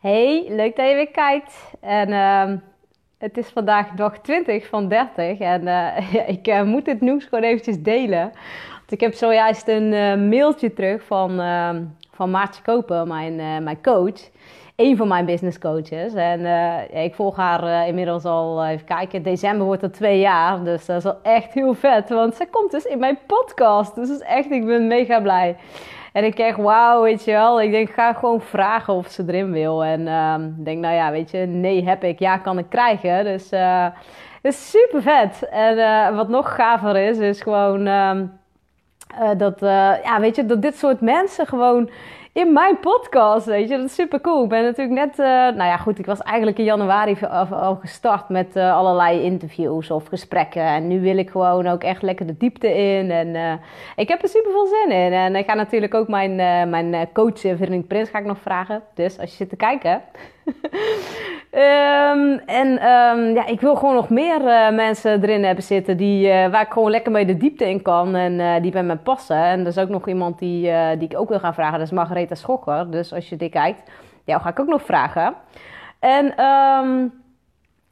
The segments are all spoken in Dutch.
Hey, leuk dat je weer kijkt. En uh, het is vandaag dag 20 van 30. En uh, ik uh, moet dit nieuws gewoon eventjes delen. Want ik heb zojuist een uh, mailtje terug van, ehm, van Maartje Kopen, mijn, mijn coach. Een van mijn business coaches. En ik volg haar inmiddels al, even kijken, december wordt het twee jaar. Dus dat is wel echt heel vet. Want ze komt dus in mijn podcast. Dus is echt, ik ben mega blij. En ik kreeg wauw, weet je wel. Ik denk, ga gewoon vragen of ze erin wil. En uh, ik denk, nou ja, weet je, nee heb ik, ja kan ik krijgen. Dus het is super vet. En uh, wat nog gaver is, is gewoon uh, dat, ja, weet je, dat dit soort mensen gewoon in mijn podcast, weet je. Dat is super cool. Ik ben natuurlijk net, uh, nou ja goed, ik was eigenlijk in januari al gestart met uh, allerlei interviews of gesprekken. En nu wil ik gewoon ook echt lekker de diepte in. En uh, ik heb er super veel zin in. En ik ga natuurlijk ook mijn, mijn coach, Veronique Prins, ga ik nog vragen. Dus als je zit te kijken... um, en um, ja, ik wil gewoon nog meer uh, mensen erin hebben zitten die, uh, waar ik gewoon lekker mee de diepte in kan en uh, die bij me passen. En er is ook nog iemand die, die ik ook wil gaan vragen, dat is Margaretha Schokker. Dus als je dit kijkt, jou ga ik ook nog vragen. En um,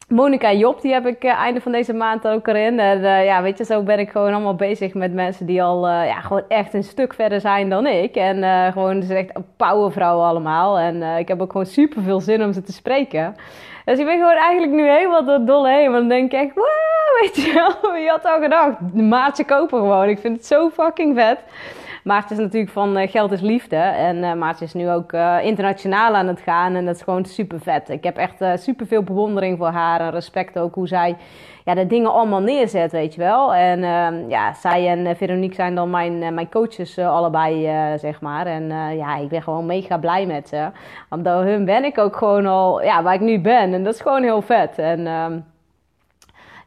Monika Job, die heb ik uh, einde van deze maand ook erin. En uh, ja, weet je, zo ben ik gewoon allemaal bezig met mensen die al uh, ja, gewoon echt een stuk verder zijn dan ik. En gewoon, ze echt powervrouwen allemaal. En ik heb ook gewoon super veel zin om ze te spreken. Dus ik ben gewoon eigenlijk nu helemaal door dol heen. Want dan denk ik echt, wow, weet je wel, wie had al gedacht? Maatje kopen gewoon. Ik vind het zo fucking vet. Maartje is natuurlijk van uh, Geld is Liefde. En uh, Maartje is nu ook uh, internationaal aan het gaan. En dat is gewoon super vet. Ik heb echt super veel bewondering voor haar. En respect ook hoe zij ja, de dingen allemaal neerzet, weet je wel. En ehm, ja, zij en Veronique zijn dan mijn, mijn coaches allebei, zeg maar. En ja, ik ben gewoon mega blij met ze. Want door hun ben ik ook gewoon al ja, waar ik nu ben. En dat is gewoon heel vet. En ehm,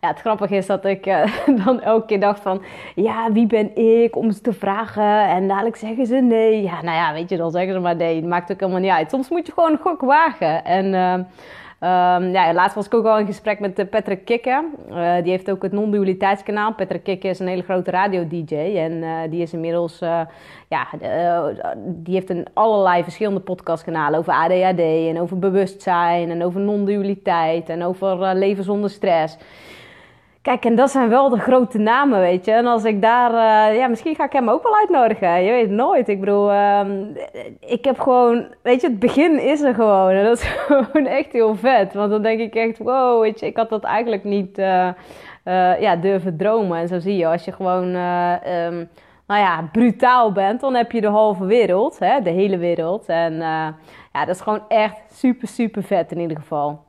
ja, het grappige is dat ik uh, dan elke keer dacht van... Ja, wie ben ik om ze te vragen? En dadelijk zeggen ze nee. Ja, nou ja, weet je, dan zeggen ze maar nee. Het maakt ook helemaal niet uit. Soms moet je gewoon een gok wagen. En... Uh, Um, ja, laatst was ik ook al in gesprek met uh, Patrick Kikke. Die heeft ook het non-dualiteitskanaal. Patrick Kikke is een hele grote radio-dj. En die is inmiddels... ja, die heeft een allerlei verschillende podcastkanalen over ADHD... en over bewustzijn en over non-dualiteit... en over leven zonder stress. Kijk, en dat zijn wel de grote namen, weet je. En als ik daar... Uh, ja, misschien ga ik hem ook wel uitnodigen. Je weet het nooit. Ik bedoel, uh, ik heb gewoon... Weet je, het begin is er gewoon. En dat is gewoon echt heel vet. Want dan denk ik echt, wow, weet je, ik had dat eigenlijk niet uh, ja, durven dromen. En zo zie je, als je gewoon... Um, nou ja, brutaal bent, dan heb je de halve wereld, hè, de hele wereld. En ja, dat is gewoon echt super, super vet in ieder geval.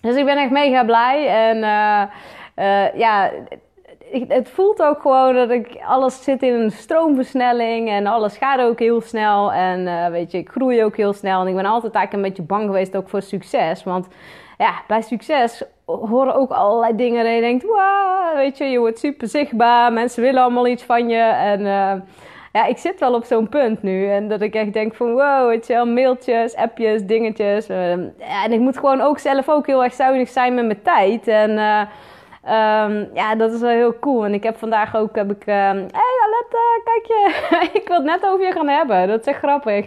Dus ik ben echt mega blij. En uh, ja, het voelt ook gewoon dat ik alles zit in een stroomversnelling en alles gaat ook heel snel. En uh, weet je, ik groei ook heel snel. En ik ben altijd eigenlijk een beetje bang geweest ook voor succes. Want ja, bij succes horen ook allerlei dingen dat je denkt, wow, weet je, je wordt super zichtbaar. Mensen willen allemaal iets van je. En uh, ja, ik zit wel op zo'n punt nu. En dat ik echt denk van, wow, weet je mailtjes, appjes, dingetjes. en ik moet gewoon ook zelf ook heel erg zuinig zijn met mijn tijd. En... Um, ja, dat is wel heel cool. En ik heb vandaag ook, heb ik, hé um, hey Alette, kijk je, ik wil het net over je gaan hebben. Dat is echt grappig.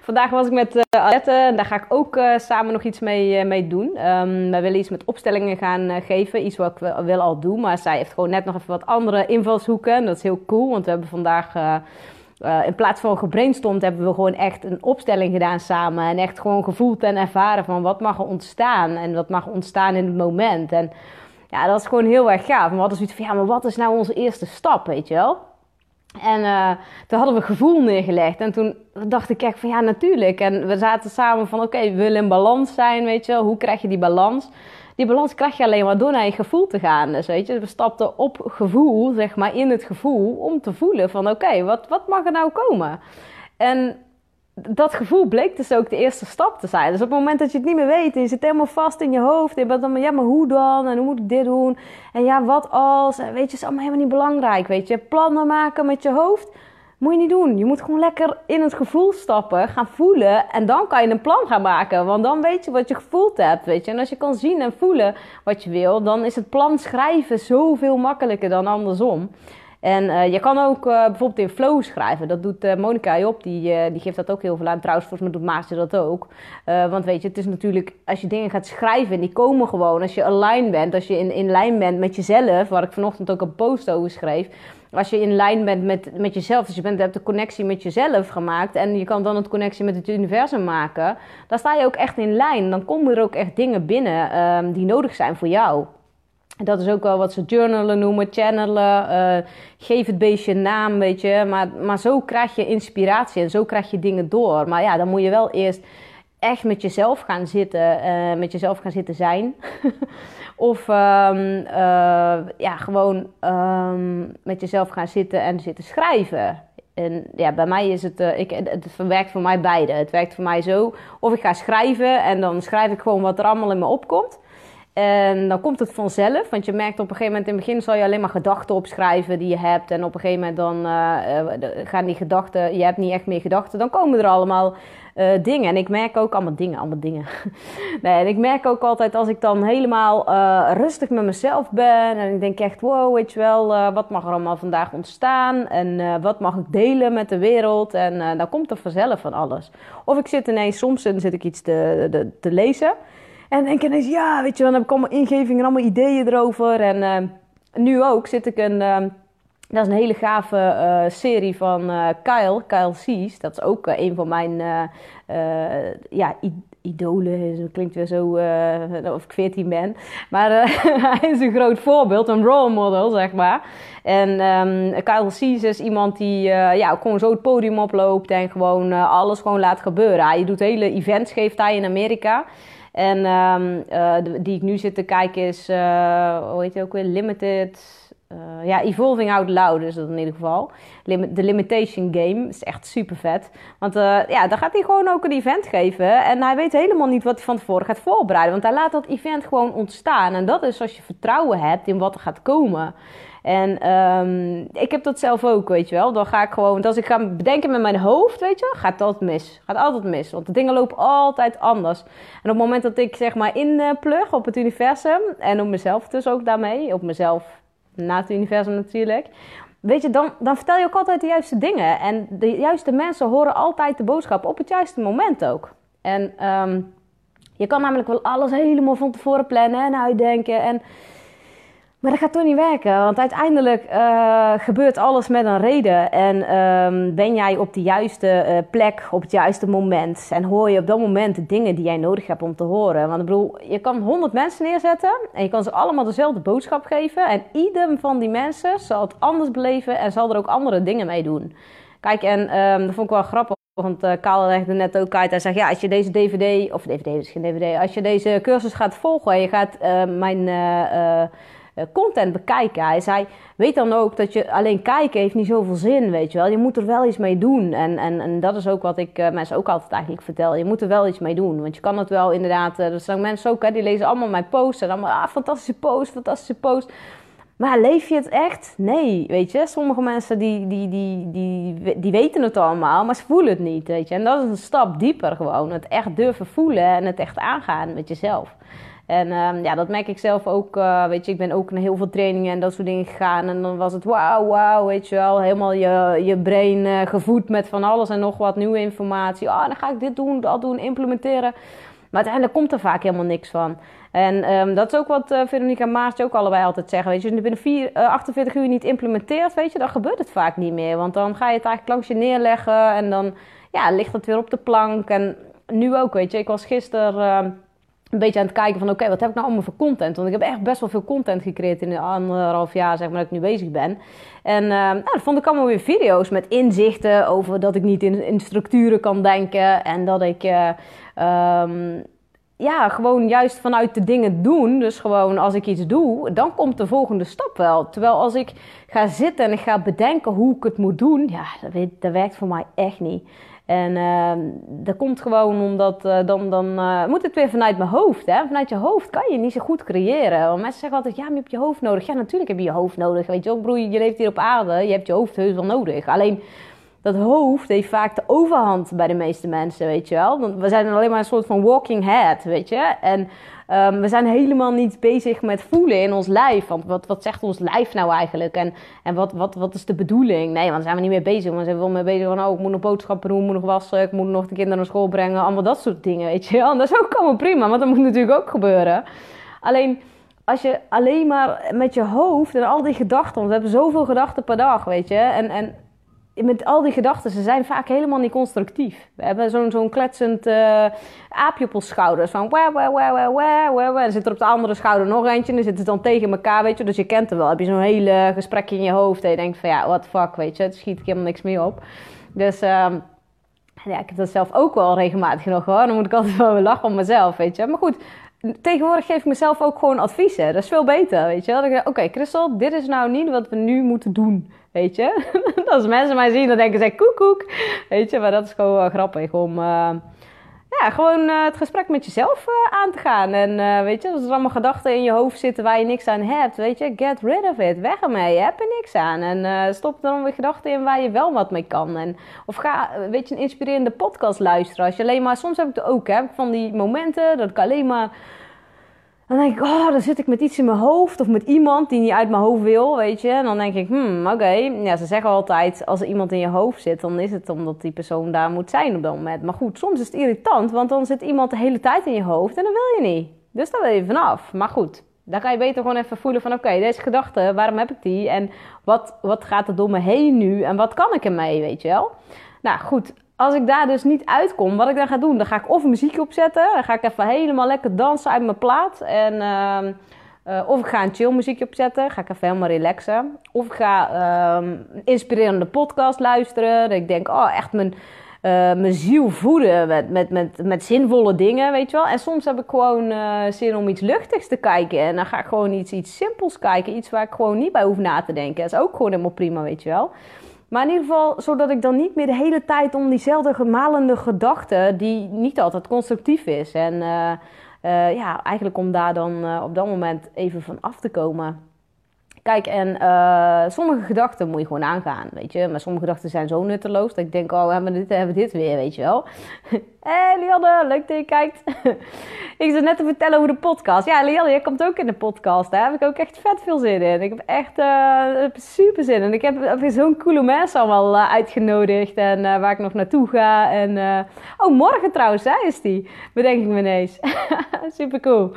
Vandaag was ik met uh, Alette en daar ga ik ook uh, samen nog iets mee, uh, mee doen. Um, we willen iets met opstellingen gaan geven, iets wat ik wil al doen. Maar zij heeft gewoon net nog even wat andere invalshoeken. En dat is heel cool, want we hebben vandaag... In plaats van gebrainstormd hebben we gewoon echt een opstelling gedaan samen. En echt gewoon gevoeld en ervaren van wat mag er ontstaan. En wat mag ontstaan in het moment. En ja, dat is gewoon heel erg gaaf. Maar we hadden zoiets van, ja, maar wat is nou onze eerste stap, weet je wel? En uh, toen hadden we gevoel neergelegd. En toen dacht ik echt van, ja, natuurlijk. En we zaten samen van, oké, we willen in balans zijn, weet je wel. Hoe krijg je die balans? Die balans krijg je alleen maar door naar je gevoel te gaan. Dus weet je, we stapten op gevoel, zeg maar, in het gevoel... om te voelen van, oké, wat, wat mag er nou komen? En dat gevoel bleek dus ook de eerste stap te zijn. Dus op het moment dat je het niet meer weet en je zit helemaal vast in je hoofd. En je bent dan, ja, maar hoe dan? En hoe moet ik dit doen? En ja, wat als? En weet je, is allemaal helemaal niet belangrijk. Weet je, plannen maken met je hoofd moet je niet doen. Je moet gewoon lekker in het gevoel stappen, gaan voelen. En dan kan je een plan gaan maken. Want dan weet je wat je gevoeld hebt, weet je. En als je kan zien en voelen wat je wil, dan is het plan schrijven zoveel makkelijker dan andersom. En uh, je kan ook uh, bijvoorbeeld in flow schrijven. Dat doet uh, Monica Job, die, die geeft dat ook heel veel aan. Trouwens, volgens mij doet Maarten dat ook. want weet je, het is natuurlijk, als je dingen gaat schrijven, die komen gewoon. Als je aligned bent, als je in, in lijn bent met jezelf, waar ik vanochtend ook een post over schreef. Als je in lijn bent met, met jezelf, dus je bent, hebt de connectie met jezelf gemaakt en je kan dan het connectie met het universum maken, dan sta je ook echt in lijn. Dan komen er ook echt dingen binnen um, die nodig zijn voor jou. Dat is ook wel wat ze journalen noemen, channelen. Uh, geef het beestje een naam, weet je. Maar, maar zo krijg je inspiratie en zo krijg je dingen door. Maar ja, dan moet je wel eerst echt met jezelf gaan zitten, uh, met jezelf gaan zitten zijn. of um, uh, ja, gewoon um, met jezelf gaan zitten en zitten schrijven. En ja, bij mij is het, ik, het werkt voor mij beide. Het werkt voor mij zo, of ik ga schrijven en dan schrijf ik gewoon wat er allemaal in me opkomt. En dan komt het vanzelf, want je merkt op een gegeven moment in het begin zal je alleen maar gedachten opschrijven die je hebt. En op een gegeven moment dan uh, gaan die gedachten, je hebt niet echt meer gedachten, dan komen er allemaal uh, dingen. En ik merk ook allemaal dingen, allemaal dingen. nee, en ik merk ook altijd als ik dan helemaal rustig met mezelf ben en ik denk echt, wow, weet je wel, wat mag er allemaal vandaag ontstaan en wat mag ik delen met de wereld. En dan komt er vanzelf van alles. Of ik zit ineens, soms zit ik iets te, te lezen. En denk ineens, ja, weet je, dan heb ik allemaal ingevingen, allemaal ideeën erover. En uh, nu ook zit ik een, uh, dat is een hele gave uh, serie van Kyle, Kyle Sees. Dat is ook een van mijn, ja, idolen. Dat klinkt weer zo of ik 14 ben. Maar hij is een groot voorbeeld, een role model, zeg maar. En um, Kyle Sees is iemand die ja, gewoon zo het podium oploopt en gewoon alles gewoon laat gebeuren. Hij doet hele events, geeft hij in Amerika. En um, uh, die ik nu zit te kijken is, uh, hoe heet het ook weer? Limited. Uh, ja, Evolving Out Loud is dat in ieder geval. De Limitation Game is echt super vet. Want ja, dan gaat hij gewoon ook een event geven. En hij weet helemaal niet wat hij van tevoren gaat voorbereiden. Want hij laat dat event gewoon ontstaan. En dat is als je vertrouwen hebt in wat er gaat komen. En um, ik heb dat zelf ook, weet je wel. Dan ga ik gewoon, als ik ga bedenken met mijn hoofd, weet je, gaat dat mis. Gaat altijd mis, want de dingen lopen altijd anders. En op het moment dat ik zeg maar inplug op het universum en op mezelf dus ook daarmee, op mezelf na het universum natuurlijk. Weet je, dan, dan vertel je ook altijd de juiste dingen. En de juiste mensen horen altijd de boodschap op het juiste moment ook. En um, je kan namelijk wel alles helemaal van tevoren plannen en uitdenken. En maar dat gaat toch niet werken, want uiteindelijk uh, gebeurt alles met een reden. En um, ben jij op de juiste uh, plek, op het juiste moment. En hoor je op dat moment de dingen die jij nodig hebt om te horen. Want ik bedoel, je kan honderd mensen neerzetten en je kan ze allemaal dezelfde boodschap geven. En ieder van die mensen zal het anders beleven en zal er ook andere dingen mee doen. Kijk, en um, dat vond ik wel grappig. Want uh, Karel legde net ook uit. Hij zegt: Ja, als je deze DVD, of DVD is geen DVD. Als je deze cursus gaat volgen en je gaat mijn. Eh, content bekijken. Hij zei, weet dan ook dat je alleen kijken heeft niet zoveel zin, weet je wel. Je moet er wel iets mee doen. En, en, en dat is ook wat ik uh, mensen ook altijd eigenlijk vertel. Je moet er wel iets mee doen. Want je kan het wel inderdaad... Uh, er zijn mensen ook, hè, die lezen allemaal mijn posts. En allemaal, ah, fantastische post, fantastische post. Maar leef je het echt? Nee, weet je. Sommige mensen die, die, die, die, die weten het allemaal, maar ze voelen het niet, weet je. En dat is een stap dieper gewoon. Het echt durven voelen en het echt aangaan met jezelf. En um, ja, dat merk ik zelf ook. Uh, weet je, ik ben ook naar heel veel trainingen en dat soort dingen gegaan. En dan was het wauw, wauw, weet je wel. Helemaal je, je brain uh, gevoed met van alles en nog wat nieuwe informatie. Oh, dan ga ik dit doen, dat doen, implementeren. Maar uiteindelijk komt er vaak helemaal niks van. En um, dat is ook wat uh, Veronica en Maartje ook allebei altijd zeggen. Weet je, als je binnen vier, uh, 48 uur niet implementeert, weet je, dan gebeurt het vaak niet meer. Want dan ga je het eigenlijk langs je neerleggen en dan ja, ligt het weer op de plank. En nu ook, weet je. Ik was gisteren... Een beetje aan het kijken van oké, wat heb ik nou allemaal voor content? Want ik heb echt best wel veel content gecreëerd in de anderhalf jaar zeg maar dat ik nu bezig ben. En uh, nou, dat vond ik allemaal weer video's met inzichten over dat ik niet in, structuren kan denken en dat ik uh, um, ja, gewoon juist vanuit de dingen doen. Dus gewoon als ik iets doe, dan komt de volgende stap wel. Terwijl als ik ga zitten en ik ga bedenken hoe ik het moet doen, ja, dat werkt voor mij echt niet. En uh, dat komt gewoon omdat uh, dan, dan uh, moet het weer vanuit mijn hoofd. Hè? Vanuit je hoofd kan je niet zo goed creëren. Want mensen zeggen altijd, ja, maar je hebt je hoofd nodig. Ja, natuurlijk heb je je hoofd nodig. Weet je wel, broer, je leeft hier op aarde. Je hebt je hoofd heus wel nodig. Alleen, dat hoofd heeft vaak de overhand bij de meeste mensen, weet je wel. Want we zijn alleen maar een soort van walking head, weet je. En um, we zijn helemaal niet bezig met voelen in ons lijf. Want wat, wat zegt ons lijf nou eigenlijk? En, en wat, wat, wat is de bedoeling? Nee, want daar zijn we niet mee bezig. We zijn wel mee bezig van, oh, ik moet nog boodschappen doen, ik moet nog wassen, ik moet nog de kinderen naar school brengen. Allemaal dat soort dingen, weet je wel. En dat is ook allemaal prima, want dat moet natuurlijk ook gebeuren. Alleen als je alleen maar met je hoofd en al die gedachten, want we hebben zoveel gedachten per dag, weet je. En, en met al die gedachten, ze zijn vaak helemaal niet constructief. We hebben zo'n zo'n kletsend uh, aapje op ons schouders. Van wah, wah. En zit er op de andere schouder nog eentje. En dan zitten ze dan tegen elkaar, weet je. Dus je kent het wel. Heb je zo'n hele gesprekje in je hoofd. En je denkt van ja, what the fuck, weet je. Het schiet ik helemaal niks meer op. Dus... Uh, ja, ik heb dat zelf ook wel regelmatig nog hoor. Dan moet ik altijd wel lachen om mezelf, weet je. Maar goed, tegenwoordig geef ik mezelf ook gewoon adviezen. Dat is veel beter, weet je. Oké, okay, Christel, dit is nou niet wat we nu moeten doen, weet je. Als mensen mij zien, dan denken ze koek, koek. Weet je, maar dat is gewoon grappig om... Uh, ja, gewoon uh, het gesprek met jezelf uh, aan te gaan. En uh, weet je, als er allemaal gedachten in je hoofd zitten waar je niks aan hebt, weet je, get rid of it. Weg ermee, je hebt er niks aan. En stop dan weer gedachten in waar je wel wat mee kan. En, of ga, weet je, een inspirerende podcast luisteren. Als je alleen maar, soms heb ik het ook, hè, van die momenten dat ik alleen maar dan denk ik, oh, dan zit ik met iets in mijn hoofd of met iemand die niet uit mijn hoofd wil, weet je. En dan denk ik, hmm, oké. Ja, ze zeggen altijd, als er iemand in je hoofd zit, dan is het omdat die persoon daar moet zijn op dat moment. Maar goed, soms is het irritant, want dan zit iemand de hele tijd in je hoofd en dan wil je niet. Dus daar wil je vanaf. Maar goed, dan kan je beter gewoon even voelen van, oké, deze gedachte, waarom heb ik die? En wat, wat gaat er door me heen nu? En wat kan ik ermee, weet je wel? Nou goed, als ik daar dus niet uitkom, wat ik dan ga doen, dan ga ik of muziek opzetten. Dan ga ik even helemaal lekker dansen uit mijn plaat. En, uh, uh, of ik ga een chill muziekje opzetten. Ga ik even helemaal relaxen. Of ik ga uh, een inspirerende podcast luisteren. Dat ik denk, oh, echt mijn, uh, mijn ziel voeden met, met, met, met zinvolle dingen, weet je wel. En soms heb ik gewoon uh, zin om iets luchtigs te kijken. En dan ga ik gewoon iets, iets simpels kijken. Iets waar ik gewoon niet bij hoef na te denken. Dat is ook gewoon helemaal prima, weet je wel. Maar in ieder geval, zodat ik dan niet meer de hele tijd om diezelfde gemalende gedachte, die niet altijd constructief is. En uh, uh, ja, eigenlijk om daar dan uh, op dat moment even van af te komen. Kijk, en uh, sommige gedachten moet je gewoon aangaan, weet je. Maar sommige gedachten zijn zo nutteloos dat ik denk, oh, we hebben dit, hebben dit weer, weet je wel. Hé, hey, Lianne, leuk dat je kijkt. ik zat net te vertellen over de podcast. Ja, Lianne, jij komt ook in de podcast. Daar heb ik ook echt vet veel zin in. Ik heb echt uh, super zin in. Ik heb, heb zo'n coole mensen allemaal uh, uitgenodigd en waar ik nog naartoe ga. En, oh, morgen trouwens, hè, is die. Bedenk ik me ineens. super cool.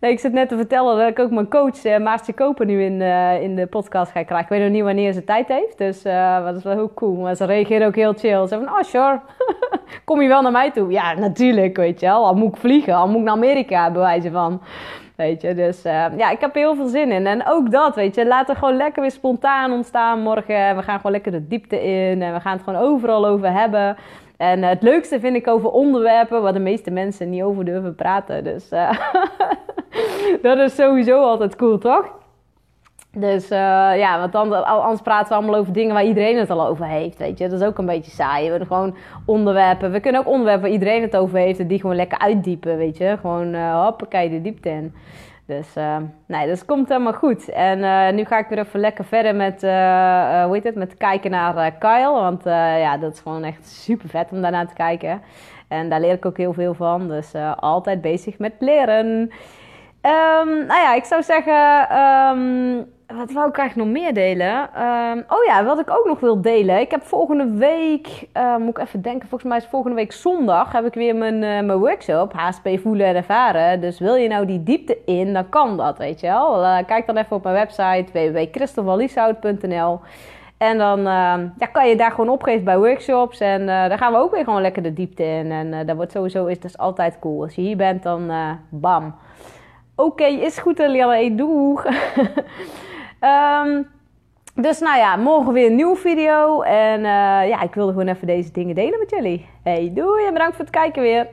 Nee, ik zit net te vertellen dat ik ook mijn coach Maartje Koper nu in, uh, in de podcast ga krijgen. Ik weet nog niet wanneer ze tijd heeft, dus uh, dat is wel heel cool. Maar ze reageert ook heel chill. Ze van, oh sure, kom je wel naar mij toe? Ja, natuurlijk, weet je wel. Al moet ik vliegen, al moet ik naar Amerika, bewijzen van. Weet je, dus ja, ik heb er heel veel zin in. En ook dat, weet je, laten we gewoon lekker weer spontaan ontstaan morgen. We gaan gewoon lekker de diepte in en we gaan het gewoon overal over hebben. En het leukste vind ik over onderwerpen waar de meeste mensen niet over durven praten. Dus dat is sowieso altijd cool, toch? Dus uh, ja, want dan, anders praten we allemaal over dingen waar iedereen het al over heeft, weet je. Dat is ook een beetje saai. We willen gewoon onderwerpen. We kunnen ook onderwerpen waar iedereen het over heeft en die gewoon lekker uitdiepen, weet je. Gewoon, uh, hoppakee, de diepte in. Dus uh, nee, dat komt helemaal goed. En nu ga ik weer even lekker verder met, hoe heet het, met kijken naar Kyle. Want ja, dat is gewoon echt super vet om daarnaar te kijken. En daar leer ik ook heel veel van. Dus altijd bezig met leren. Um, nou ja, ik zou zeggen... Um, wat wou ik eigenlijk nog meer delen? Um, oh ja, wat ik ook nog wil delen. Ik heb volgende week, uh, moet ik even denken, volgens mij is volgende week zondag heb ik weer mijn, uh, mijn workshop, HSP voelen en ervaren. Dus wil je nou die diepte in, dan kan dat, weet je wel. Uh, kijk dan even op mijn website www.christelvanlieshout.nl en dan ja, kan je daar gewoon opgeven bij workshops. En dan gaan we ook weer gewoon lekker de diepte in. En dat wordt sowieso, is dus altijd cool. Als je hier bent, dan bam. Oké, is goed Lianne, doeg! Um, dus nou ja, morgen weer een nieuwe video. En uh, ja, ik wilde gewoon even deze dingen delen met jullie. Hey, doei en bedankt voor het kijken weer.